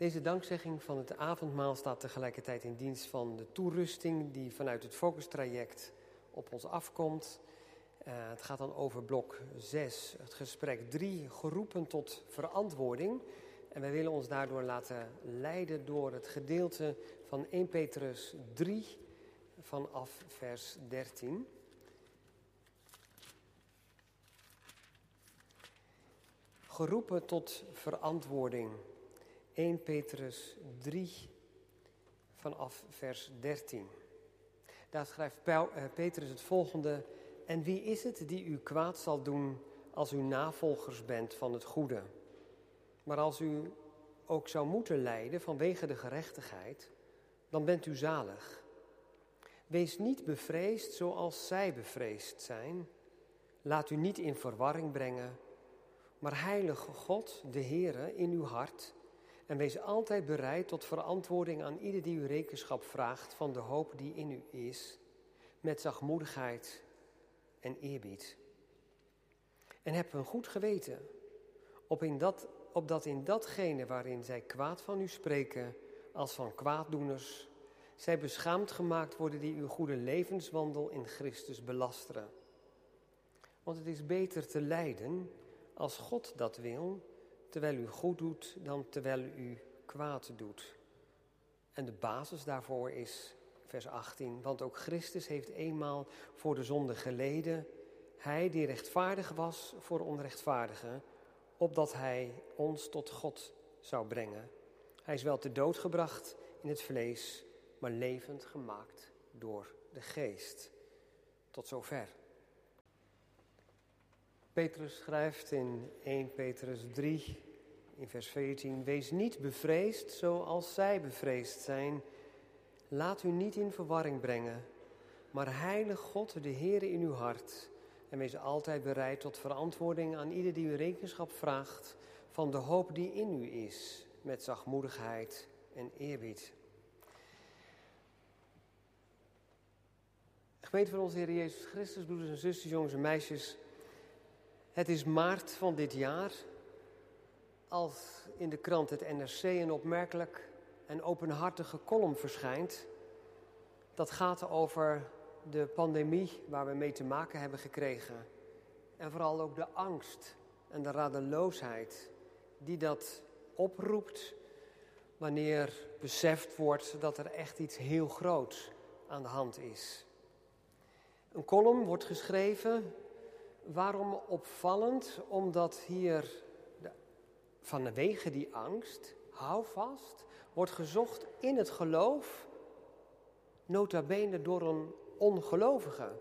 Deze dankzegging van het avondmaal staat tegelijkertijd in dienst van de toerusting die vanuit het focustraject op ons afkomt. Uh, het gaat dan over blok 6, het gesprek 3, geroepen tot verantwoording. En wij willen ons daardoor laten leiden door het gedeelte van 1 Petrus 3 vanaf vers 13. Geroepen tot verantwoording. 1 Petrus 3 vanaf vers 13. Daar schrijft eh, Petrus het volgende. En wie is het die u kwaad zal doen als u navolgers bent van het goede? Maar als u ook zou moeten lijden vanwege de gerechtigheid, dan bent u zalig. Wees niet bevreesd zoals zij bevreesd zijn. Laat u niet in verwarring brengen, maar heilige God, de Heere, in uw hart en wees altijd bereid tot verantwoording aan ieder die u rekenschap vraagt van de hoop die in u is, met zachtmoedigheid en eerbied. En heb een goed geweten, op dat, opdat in datgene waarin zij kwaad van u spreken, als van kwaaddoeners, zij beschaamd gemaakt worden die uw goede levenswandel in Christus belasteren. Want het is beter te lijden, als God dat wil, terwijl u goed doet dan terwijl u kwaad doet. En de basis daarvoor is vers 18, want ook Christus heeft eenmaal voor de zonde geleden, hij die rechtvaardig was voor onrechtvaardigen, opdat hij ons tot God zou brengen. Hij is wel te dood gebracht in het vlees, maar levend gemaakt door de geest. Tot zover. Petrus schrijft in 1 Petrus 3, in vers 14: Wees niet bevreesd zoals zij bevreesd zijn. Laat u niet in verwarring brengen, maar heilig God de Heer in uw hart. En wees altijd bereid tot verantwoording aan ieder die u rekenschap vraagt van de hoop die in u is, met zachtmoedigheid en eerbied. Gemeente van onze Heer Jezus Christus, broeders en zusters, jongens en meisjes. Het is maart van dit jaar als in de krant het NRC een opmerkelijk en openhartige column verschijnt. Dat gaat over de pandemie waar we mee te maken hebben gekregen. En vooral ook de angst en de radeloosheid die dat oproept wanneer beseft wordt dat er echt iets heel groots aan de hand is. Een column wordt geschreven, waarom opvallend? Omdat hier vanwege die angst, hou vast, wordt gezocht in het geloof, nota bene door een ongelovige.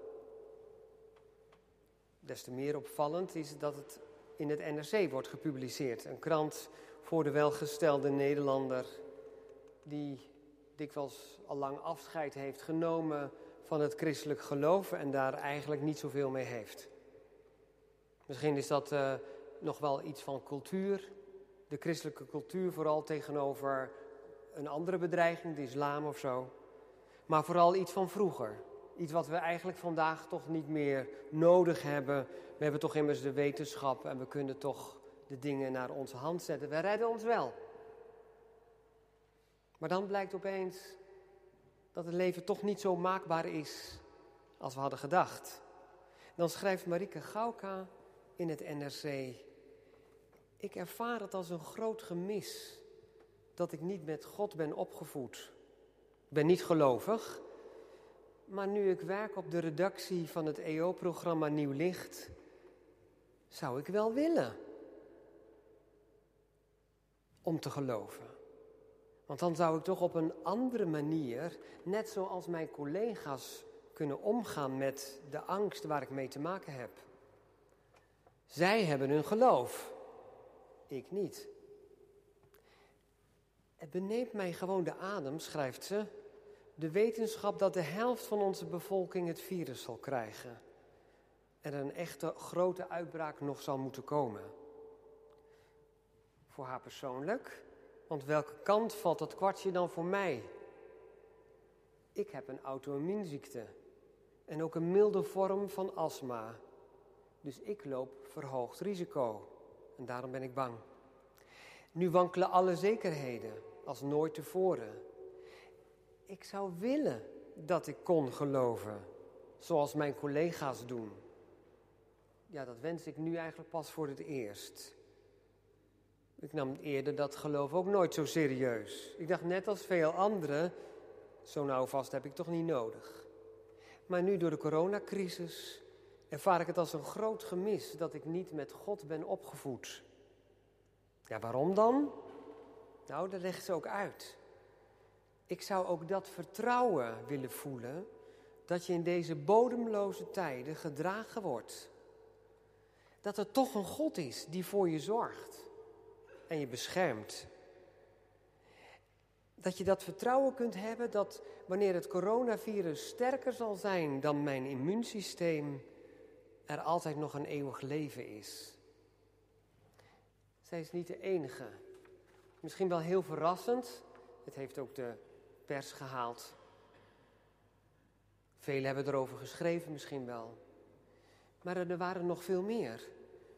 Des te meer opvallend is dat het in het NRC wordt gepubliceerd. Een krant voor de welgestelde Nederlander die dikwijls al lang afscheid heeft genomen van het christelijk geloof en daar eigenlijk niet zoveel mee heeft. Misschien is dat uh, nog wel iets van cultuur, de christelijke cultuur vooral tegenover een andere bedreiging, de islam of zo. Maar vooral iets van vroeger. Iets wat we eigenlijk vandaag toch niet meer nodig hebben. We hebben toch immers de wetenschap en we kunnen toch de dingen naar onze hand zetten. We redden ons wel. Maar dan blijkt opeens dat het leven toch niet zo maakbaar is als we hadden gedacht. Dan schrijft Marike Gauka in het NRC ik ervaar het als een groot gemis dat ik niet met God ben opgevoed. Ik ben niet gelovig, maar nu ik werk op de redactie van het EO-programma Nieuw Licht, zou ik wel willen om te geloven. Want dan zou ik toch op een andere manier, net zoals mijn collega's, kunnen omgaan met de angst waar ik mee te maken heb. Zij hebben hun geloof ik niet. Het beneemt mij gewoon de adem, schrijft ze, de wetenschap dat de helft van onze bevolking het virus zal krijgen en er een echte grote uitbraak nog zal moeten komen. Voor haar persoonlijk, want welke kant valt dat kwartje dan voor mij? Ik heb een auto-immuunziekte en ook een milde vorm van astma, dus ik loop verhoogd risico. En daarom ben ik bang. Nu wankelen alle zekerheden als nooit tevoren. Ik zou willen dat ik kon geloven, zoals mijn collega's doen. Ja, dat wens ik nu eigenlijk pas voor het eerst. Ik nam eerder dat geloof ook nooit zo serieus. Ik dacht net als veel anderen, zo nauw vast heb ik toch niet nodig. Maar nu door de coronacrisis ervaar ik het als een groot gemis dat ik niet met God ben opgevoed. Ja, waarom dan? Nou, dat legt ze ook uit. Ik zou ook dat vertrouwen willen voelen dat je in deze bodemloze tijden gedragen wordt. Dat er toch een God is die voor je zorgt en je beschermt. Dat je dat vertrouwen kunt hebben dat wanneer het coronavirus sterker zal zijn dan mijn immuunsysteem, er altijd nog een eeuwig leven is. Zij is niet de enige. Misschien wel heel verrassend. Het heeft ook de pers gehaald. Velen hebben erover geschreven, misschien wel. Maar er waren nog veel meer.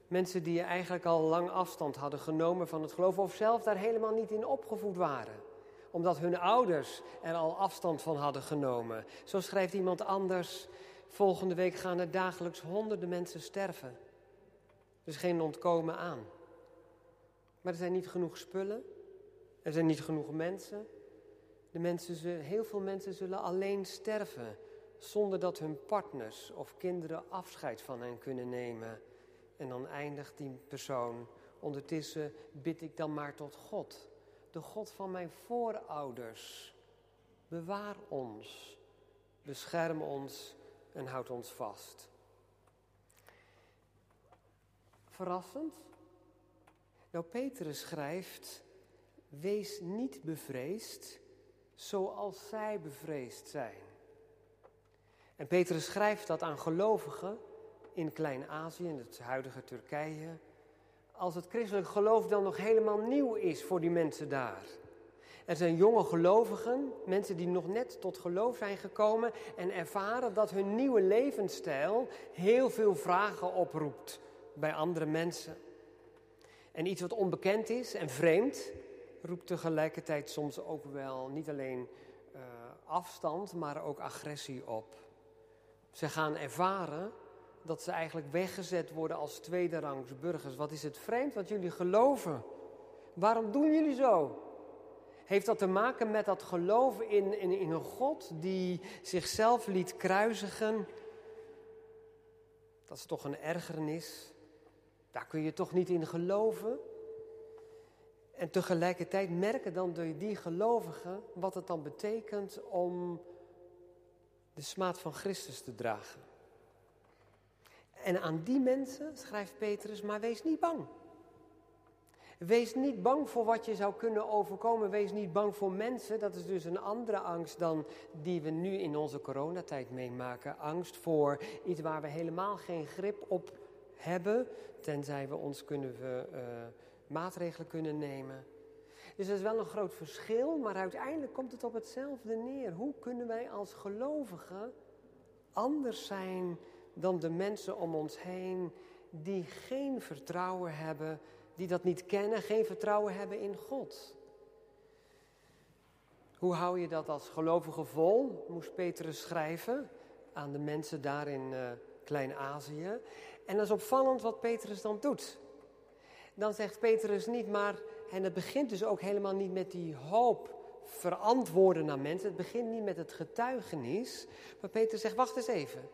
Mensen die eigenlijk al lang afstand hadden genomen van het geloof, of zelf daar helemaal niet in opgevoed waren omdat hun ouders er al afstand van hadden genomen. Zo schrijft iemand anders: volgende week gaan er dagelijks honderden mensen sterven. Er is geen ontkomen aan. Maar er zijn niet genoeg spullen, er zijn niet genoeg mensen. De mensen, heel veel mensen zullen alleen sterven zonder dat hun partners of kinderen afscheid van hen kunnen nemen. En dan eindigt die persoon. Ondertussen bid ik dan maar tot God de God van mijn voorouders. Bewaar ons, bescherm ons en houd ons vast. Verrassend? Nou, Petrus schrijft: Wees niet bevreesd zoals zij bevreesd zijn. En Petrus schrijft dat aan gelovigen in Klein-Azië, in het huidige Turkije, als het christelijk geloof dan nog helemaal nieuw is voor die mensen daar. Er zijn jonge gelovigen, mensen die nog net tot geloof zijn gekomen en ervaren dat hun nieuwe levensstijl heel veel vragen oproept bij andere mensen. En iets wat onbekend is en vreemd, roept tegelijkertijd soms ook wel niet alleen uh, afstand, maar ook agressie op. Ze gaan ervaren dat ze eigenlijk weggezet worden als tweederangs burgers. Wat is het vreemd wat jullie geloven? Waarom doen jullie zo? Heeft dat te maken met dat geloven in, in, in een God die zichzelf liet kruisigen? Dat is toch een ergernis? Daar kun je toch niet in geloven? En tegelijkertijd merken dan door die gelovigen wat het dan betekent om de smaad van Christus te dragen. En aan die mensen schrijft Petrus, maar wees niet bang. Wees niet bang voor wat je zou kunnen overkomen. Wees niet bang voor mensen. Dat is dus een andere angst dan die we nu in onze coronatijd meemaken. Angst voor iets waar we helemaal geen grip op hebben, tenzij we ons kunnen we, uh, maatregelen kunnen nemen. Dus dat is wel een groot verschil, maar uiteindelijk komt het op hetzelfde neer. Hoe kunnen wij als gelovigen anders zijn dan de mensen om ons heen die geen vertrouwen hebben, die dat niet kennen, geen vertrouwen hebben in God. Hoe hou je dat als gelovige vol, moest Petrus schrijven aan de mensen daar in uh, Klein-Azië. En dat is opvallend wat Petrus dan doet. Dan zegt Petrus niet maar, en het begint dus ook helemaal niet met die hoop verantwoorden naar mensen. Het begint niet met het getuigenis. Maar Petrus zegt, wacht eens even.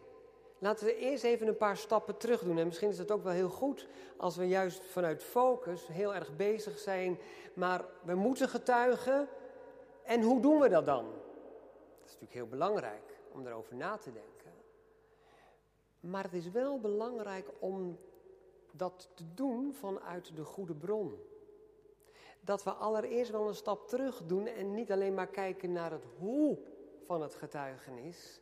Laten we eerst even een paar stappen terug doen. En misschien is het ook wel heel goed als we juist vanuit focus heel erg bezig zijn. Maar we moeten getuigen. En hoe doen we dat dan? Dat is natuurlijk heel belangrijk om erover na te denken. Maar het is wel belangrijk om dat te doen vanuit de goede bron. Dat we allereerst wel een stap terug doen en niet alleen maar kijken naar het hoe van het getuigenis,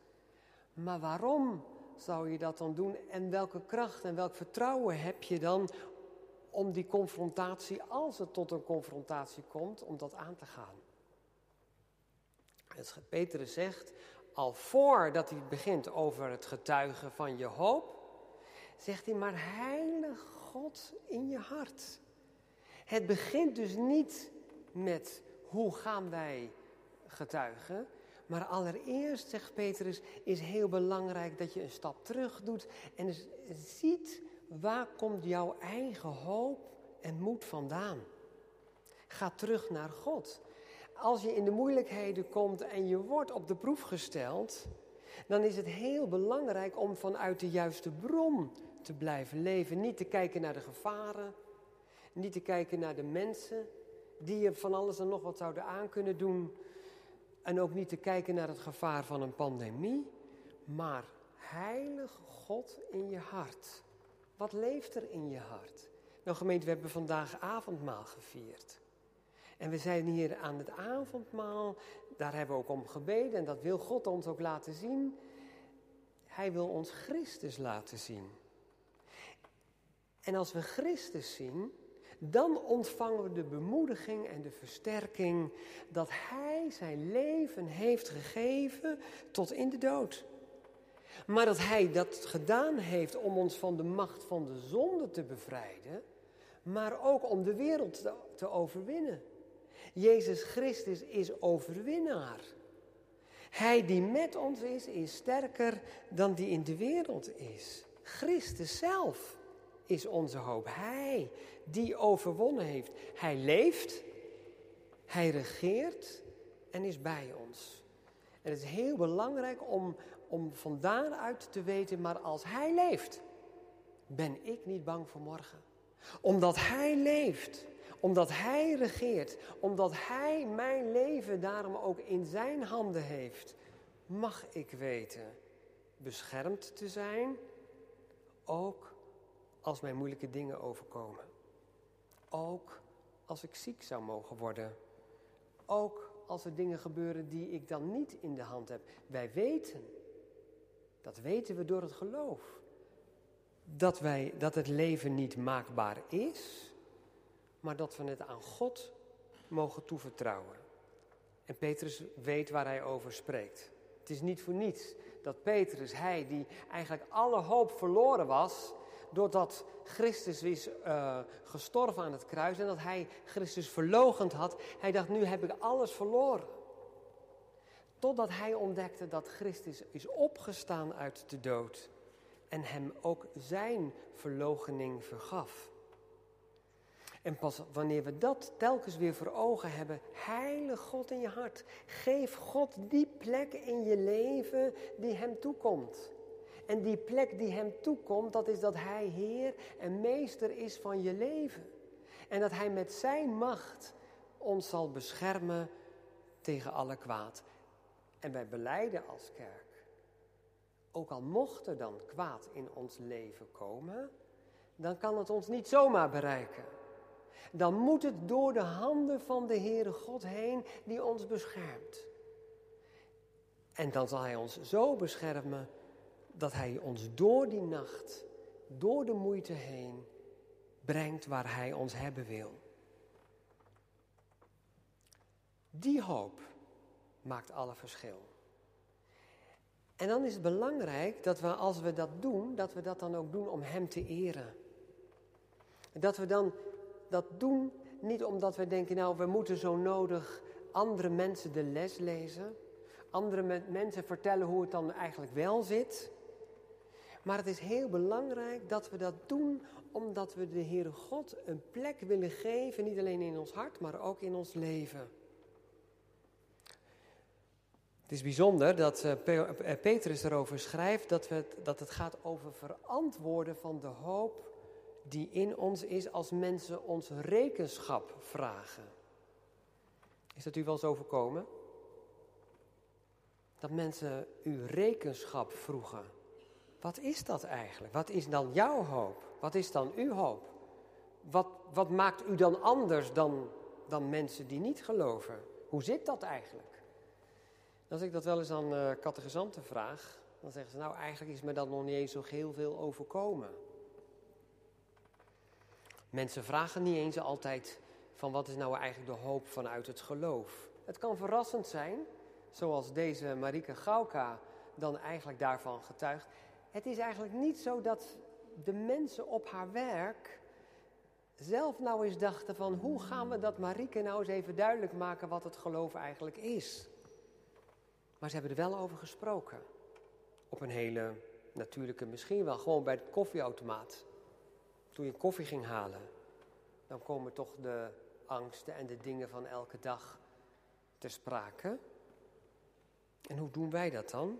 maar waarom zou je dat dan doen? En welke kracht en welk vertrouwen heb je dan om die confrontatie, als het tot een confrontatie komt, om dat aan te gaan? Het Petrus zegt, al voordat hij begint over het getuigen van je hoop, zegt hij maar heilig God in je hart. Het begint dus niet met hoe gaan wij getuigen. Maar allereerst, zegt Petrus, is heel belangrijk dat je een stap terug doet en ziet waar komt jouw eigen hoop en moed vandaan. Ga terug naar God. Als je in de moeilijkheden komt en je wordt op de proef gesteld, dan is het heel belangrijk om vanuit de juiste bron te blijven leven. Niet te kijken naar de gevaren, niet te kijken naar de mensen die je van alles en nog wat zouden aan kunnen doen. En ook niet te kijken naar het gevaar van een pandemie, maar heilig God in je hart. Wat leeft er in je hart? Nou gemeente, we hebben vandaag avondmaal gevierd. En we zijn hier aan het avondmaal, daar hebben we ook om gebeden en dat wil God ons ook laten zien. Hij wil ons Christus laten zien. En als we Christus zien, dan ontvangen we de bemoediging en de versterking dat Hij zijn leven heeft gegeven tot in de dood. Maar dat Hij dat gedaan heeft om ons van de macht van de zonde te bevrijden, maar ook om de wereld te, overwinnen. Jezus Christus is overwinnaar. Hij die met ons is, is sterker dan die in de wereld is. Christus zelf is onze hoop. Hij die overwonnen heeft. Hij leeft, hij regeert en is bij ons. En het is heel belangrijk om, om van daaruit te weten, maar als hij leeft, ben ik niet bang voor morgen. Omdat hij leeft, omdat hij regeert, omdat hij mijn leven daarom ook in zijn handen heeft, mag ik weten beschermd te zijn, ook als mij moeilijke dingen overkomen. Ook als ik ziek zou mogen worden. Ook als er dingen gebeuren die ik dan niet in de hand heb. Wij weten, dat weten we door het geloof, dat, wij, dat het leven niet maakbaar is, maar dat we het aan God mogen toevertrouwen. En Petrus weet waar hij over spreekt. Het is niet voor niets dat Petrus, hij die eigenlijk alle hoop verloren was, doordat Christus is uh, gestorven aan het kruis en dat hij Christus verlogend had, hij dacht, nu heb ik alles verloren. Totdat hij ontdekte dat Christus is opgestaan uit de dood en hem ook zijn verlogening vergaf. En pas wanneer we dat telkens weer voor ogen hebben, heilig God in je hart. Geef God die plek in je leven die hem toekomt. En die plek die hem toekomt, dat is dat hij Heer en Meester is van je leven. En dat hij met zijn macht ons zal beschermen tegen alle kwaad. En wij beleiden als kerk, ook al mocht er dan kwaad in ons leven komen, dan kan het ons niet zomaar bereiken. Dan moet het door de handen van de Heere God heen die ons beschermt. En dan zal Hij ons zo beschermen dat Hij ons door die nacht, door de moeite heen, brengt waar Hij ons hebben wil. Die hoop maakt alle verschil. En dan is het belangrijk dat we, als we dat doen, dat we dat dan ook doen om Hem te eren. Dat we dan dat doen niet omdat we denken, nou, we moeten zo nodig andere mensen de les lezen. Andere mensen vertellen hoe het dan eigenlijk wel zit. Maar het is heel belangrijk dat we dat doen omdat we de Heere God een plek willen geven, niet alleen in ons hart, maar ook in ons leven. Het is bijzonder dat uh, Petrus erover schrijft dat, we dat het gaat over verantwoorden van de hoop die in ons is als mensen ons rekenschap vragen. Is dat u wel eens overkomen? Dat mensen u rekenschap vroegen. Wat is dat eigenlijk? Wat is dan jouw hoop? Wat is dan uw hoop? Wat, wat maakt u dan anders dan, dan mensen die niet geloven? Hoe zit dat eigenlijk? Als ik dat wel eens aan uh, catechisanten vraag, dan zeggen ze, nou eigenlijk is me dat nog niet eens zo heel veel overkomen. Mensen vragen niet eens altijd van wat is nou eigenlijk de hoop vanuit het geloof. Het kan verrassend zijn, zoals deze Marike Gauka dan eigenlijk daarvan getuigt. Het is eigenlijk niet zo dat de mensen op haar werk zelf nou eens dachten van hoe gaan we dat Marieke nou eens even duidelijk maken wat het geloof eigenlijk is. Maar ze hebben er wel over gesproken. Op een hele natuurlijke, misschien wel gewoon bij de koffieautomaat. Toen je koffie ging halen, dan komen toch de angsten en de dingen van elke dag ter sprake. En hoe doen wij dat dan?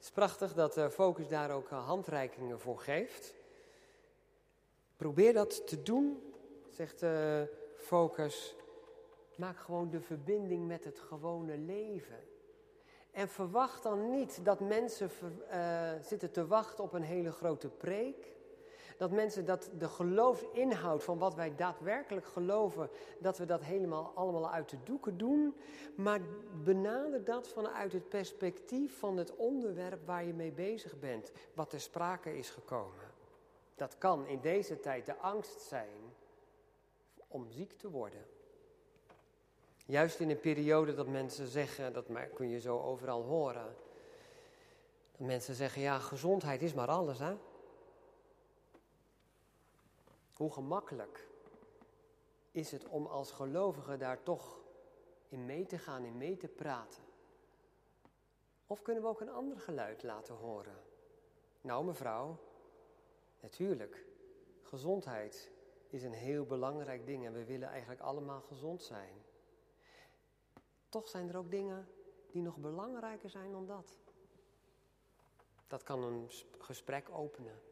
Het is prachtig dat eh, Focus daar ook eh, handreikingen voor geeft. Probeer dat te doen, zegt uh, Focus. Maak gewoon de verbinding met het gewone leven. En verwacht dan niet dat mensen zitten te wachten op een hele grote preek. Dat mensen dat de geloofsinhoud van wat wij daadwerkelijk geloven, dat we dat helemaal allemaal uit de doeken doen. Maar benader dat vanuit het perspectief van het onderwerp waar je mee bezig bent, wat ter sprake is gekomen. Dat kan in deze tijd de angst zijn om ziek te worden. Juist in een periode dat mensen zeggen, dat kun je zo overal horen. Dat mensen zeggen, ja, gezondheid is maar alles, hè. Hoe gemakkelijk is het om als gelovige daar toch in mee te gaan, in mee te praten? Of kunnen we ook een ander geluid laten horen? Nou, mevrouw, natuurlijk, gezondheid is een heel belangrijk ding en we willen eigenlijk allemaal gezond zijn. Toch zijn er ook dingen die nog belangrijker zijn dan dat. Dat kan een gesprek openen.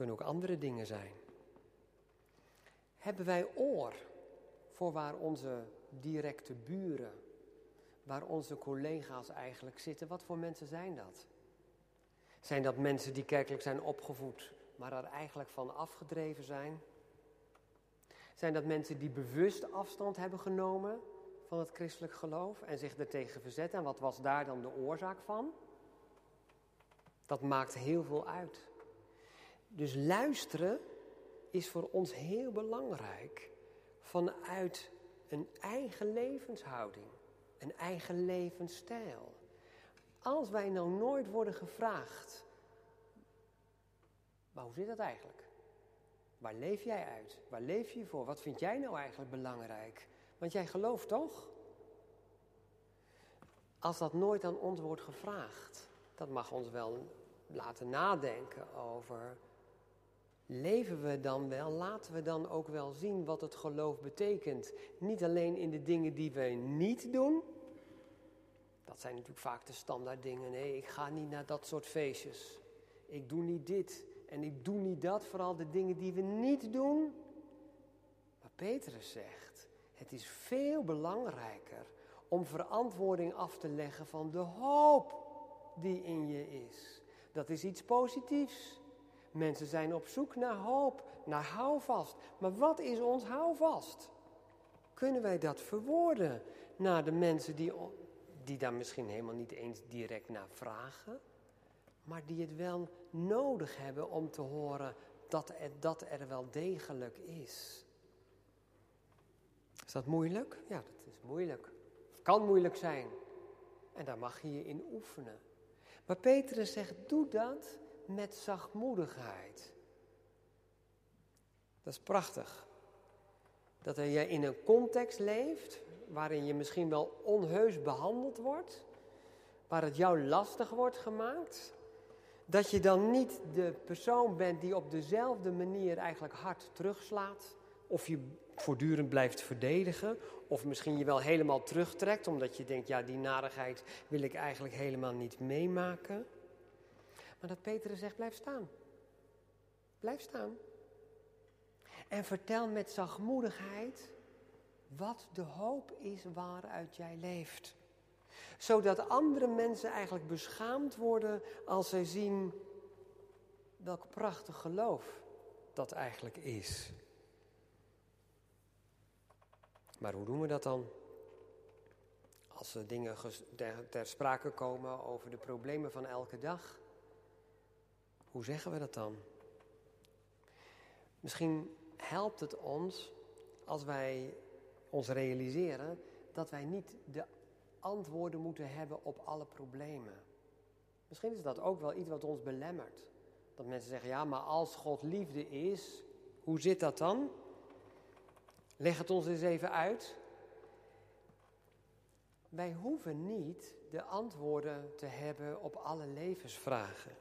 Kunnen ook andere dingen zijn. Hebben wij oor voor waar onze directe buren, waar onze collega's eigenlijk zitten? Wat voor mensen zijn dat? Zijn dat mensen die kerkelijk zijn opgevoed, maar er eigenlijk van afgedreven zijn? Zijn dat mensen die bewust afstand hebben genomen van het christelijk geloof en zich ertegen verzetten? En wat was daar dan de oorzaak van? Dat maakt heel veel uit. Dus luisteren is voor ons heel belangrijk vanuit een eigen levenshouding, een eigen levensstijl. Als wij nou nooit worden gevraagd, maar hoe zit dat eigenlijk? Waar leef jij uit? Waar leef je voor? Wat vind jij nou eigenlijk belangrijk? Want jij gelooft toch? Als dat nooit aan ons wordt gevraagd, dat mag ons wel laten nadenken over Leven we dan wel, laten we dan ook wel zien wat het geloof betekent. Niet alleen in de dingen die wij niet doen. Dat zijn natuurlijk vaak de standaard dingen. Nee, ik ga niet naar dat soort feestjes. Ik doe niet dit en ik doe niet dat. Vooral de dingen die we niet doen. Maar Petrus zegt, het is veel belangrijker om verantwoording af te leggen van de hoop die in je is. Dat is iets positiefs. Mensen zijn op zoek naar hoop, naar houvast. Maar wat is ons houvast? Kunnen wij dat verwoorden naar de mensen die, die daar misschien helemaal niet eens direct naar vragen, maar die het wel nodig hebben om te horen dat er, dat er wel degelijk is? Is dat moeilijk? Ja, dat is moeilijk. Het kan moeilijk zijn. En daar mag je je in oefenen. Maar Petrus zegt: doe dat met zachtmoedigheid. Dat is prachtig. Dat je in een context leeft waarin je misschien wel onheus behandeld wordt, waar het jou lastig wordt gemaakt. Dat je dan niet de persoon bent die op dezelfde manier eigenlijk hard terugslaat, of je voortdurend blijft verdedigen, of misschien je wel helemaal terugtrekt omdat je denkt, ja, die narigheid wil ik eigenlijk helemaal niet meemaken. Maar dat Petrus zegt, blijf staan. Blijf staan. En vertel met zachtmoedigheid wat de hoop is waaruit jij leeft. Zodat andere mensen eigenlijk beschaamd worden als zij zien welk prachtig geloof dat eigenlijk is. Maar hoe doen we dat dan? Als er dingen ter sprake komen over de problemen van elke dag. Hoe zeggen we dat dan? Misschien helpt het ons als wij ons realiseren dat wij niet de antwoorden moeten hebben op alle problemen. Misschien is dat ook wel iets wat ons belemmert. Dat mensen zeggen, ja, maar als God liefde is, hoe zit dat dan? Leg het ons eens even uit. Wij hoeven niet de antwoorden te hebben op alle levensvragen.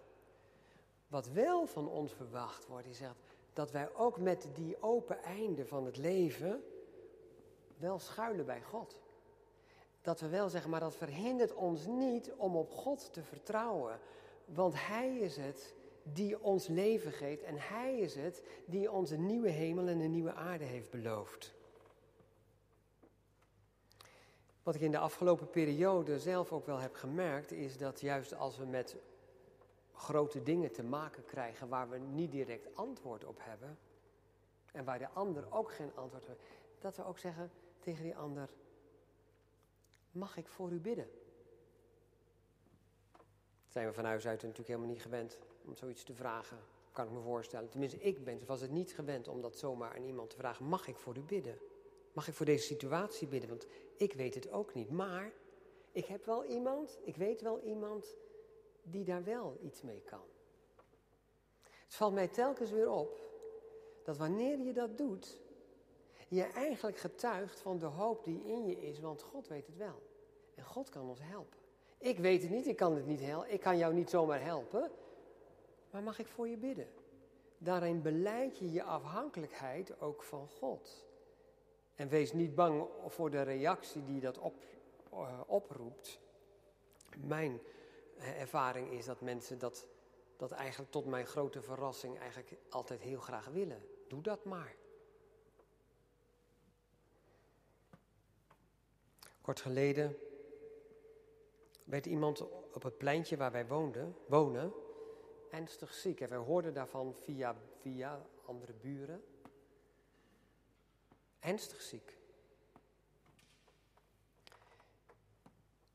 Wat wel van ons verwacht wordt, is dat wij ook met die open einde van het leven wel schuilen bij God. Dat we wel zeggen, maar dat verhindert ons niet om op God te vertrouwen. Want Hij is het die ons leven geeft en Hij is het die ons een nieuwe hemel en een nieuwe aarde heeft beloofd. Wat ik in de afgelopen periode zelf ook wel heb gemerkt, is dat juist als we met grote dingen te maken krijgen waar we niet direct antwoord op hebben, en waar de ander ook geen antwoord op heeft, dat we ook zeggen tegen die ander: Mag ik voor u bidden? Dat zijn we van huis uit natuurlijk helemaal niet gewend om zoiets te vragen, kan ik me voorstellen. Tenminste, ik ben, was het niet gewend om dat zomaar aan iemand te vragen: Mag ik voor u bidden? Mag ik voor deze situatie bidden? Want ik weet het ook niet. Maar ik heb wel iemand, ik weet wel iemand die daar wel iets mee kan. Het valt mij telkens weer op dat wanneer je dat doet, je eigenlijk getuigt van de hoop die in je is, want God weet het wel. En God kan ons helpen. Ik weet het niet, ik kan het niet helpen, ik kan jou niet zomaar helpen, maar mag ik voor je bidden? Daarin beleid je je afhankelijkheid ook van God. En wees niet bang voor de reactie die dat op, uh, oproept. Mijn eh, ervaring is dat mensen dat, dat eigenlijk tot mijn grote verrassing eigenlijk altijd heel graag willen. Doe dat maar. Kort geleden werd iemand op het pleintje waar wij woonden, wonen ernstig ziek. En wij hoorden daarvan via, via andere buren. Ernstig ziek.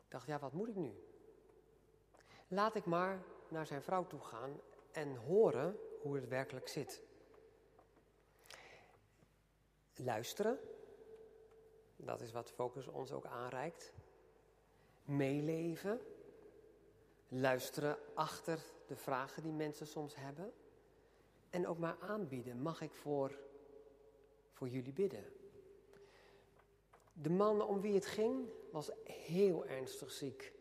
Ik dacht, ja, wat moet ik nu? Laat ik maar naar zijn vrouw toe gaan en horen hoe het werkelijk zit. Luisteren, dat is wat Focus ons ook aanreikt. Meeleven, luisteren achter de vragen die mensen soms hebben. En ook maar aanbieden, mag ik voor, voor jullie bidden? De man om wie het ging was heel ernstig ziek.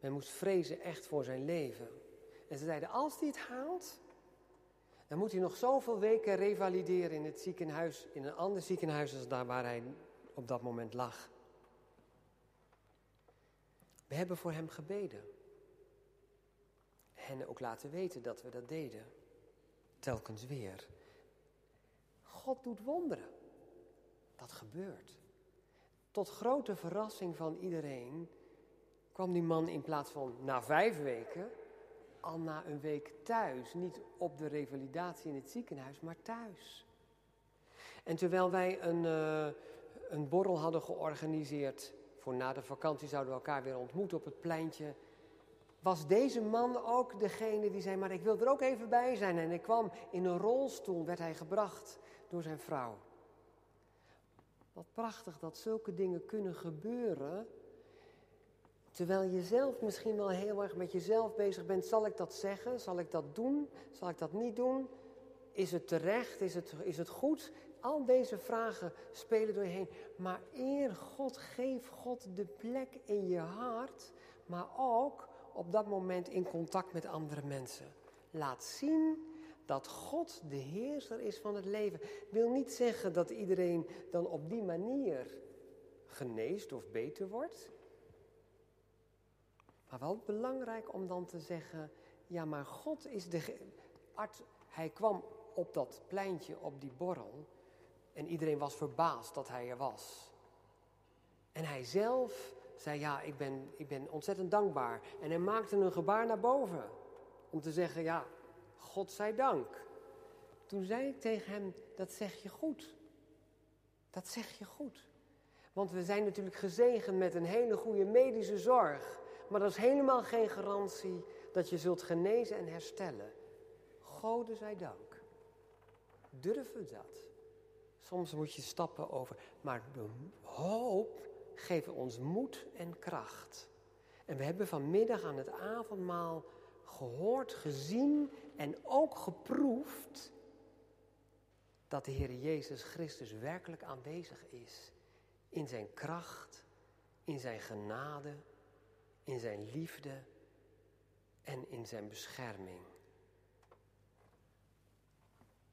Men moest vrezen echt voor zijn leven. En ze zeiden, als hij het haalt, dan moet hij nog zoveel weken revalideren in het ziekenhuis, in een ander ziekenhuis als daar waar hij op dat moment lag. We hebben voor hem gebeden. En ook laten weten dat we dat deden. Telkens weer. God doet wonderen. Dat gebeurt. Tot grote verrassing van iedereen kwam die man in plaats van na vijf weken al na een week thuis. Niet op de revalidatie in het ziekenhuis, maar thuis. En terwijl wij een, uh, een borrel hadden georganiseerd voor na de vakantie zouden we elkaar weer ontmoeten op het pleintje. Was deze man ook degene die zei, maar ik wil er ook even bij zijn. En hij kwam in een rolstoel, werd hij gebracht door zijn vrouw. Wat prachtig dat zulke dingen kunnen gebeuren Terwijl je zelf misschien wel heel erg met jezelf bezig bent. Zal ik dat zeggen? Zal ik dat doen? Zal ik dat niet doen? Is het terecht? Is het, is het goed? Al deze vragen spelen door je heen. Maar eer God, geef God de plek in je hart. Maar ook op dat moment in contact met andere mensen. Laat zien dat God de heerser is van het leven. Wil niet zeggen dat iedereen dan op die manier geneest of beter wordt. Maar wel belangrijk om dan te zeggen, ja maar God is de arts. Hij kwam op dat pleintje, op die borrel. En iedereen was verbaasd dat hij er was. En hij zelf zei, ja, ik ben, ik ben ontzettend dankbaar. En hij maakte een gebaar naar boven. Om te zeggen, ja, God zij dank. Toen zei ik tegen hem, dat zeg je goed. Dat zeg je goed. Want we zijn natuurlijk gezegend met een hele goede medische zorg. Maar dat is helemaal geen garantie dat je zult genezen en herstellen. Gode zij dank. Durven dat. Soms moet je stappen over. Maar de hoop geeft ons moed en kracht. En we hebben vanmiddag aan het avondmaal gehoord, gezien en ook geproefd dat de Heer Jezus Christus werkelijk aanwezig is in zijn kracht, in zijn genade, in zijn liefde en in zijn bescherming.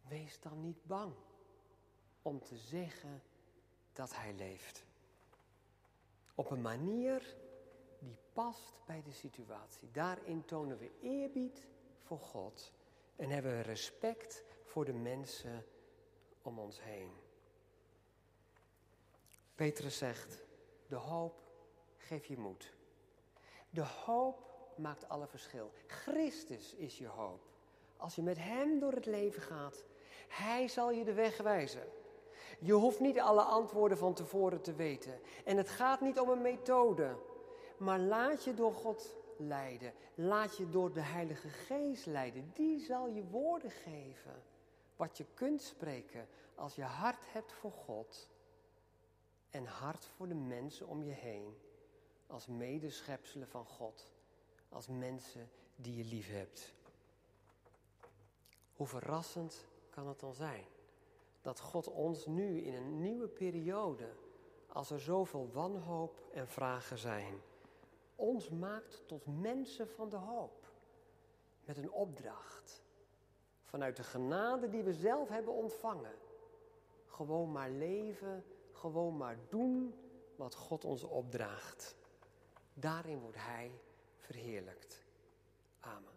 Wees dan niet bang om te zeggen dat Hij leeft. Op een manier die past bij de situatie. Daarin tonen we eerbied voor God en hebben we respect voor de mensen om ons heen. Petrus zegt, de hoop geeft je moed. De hoop maakt alle verschil. Christus is je hoop. Als je met Hem door het leven gaat, Hij zal je de weg wijzen. Je hoeft niet alle antwoorden van tevoren te weten. En het gaat niet om een methode. Maar laat je door God leiden. Laat je door de Heilige Geest leiden. Die zal je woorden geven. Wat je kunt spreken als je hart hebt voor God. En hart voor de mensen om je heen. Als medeschepselen van God. Als mensen die je lief hebt. Hoe verrassend kan het dan zijn dat God ons nu in een nieuwe periode, als er zoveel wanhoop en vragen zijn, ons maakt tot mensen van de hoop. Met een opdracht. Vanuit de genade die we zelf hebben ontvangen. Gewoon maar leven, gewoon maar doen wat God ons opdraagt. Daarin wordt Hij verheerlijkt. Amen.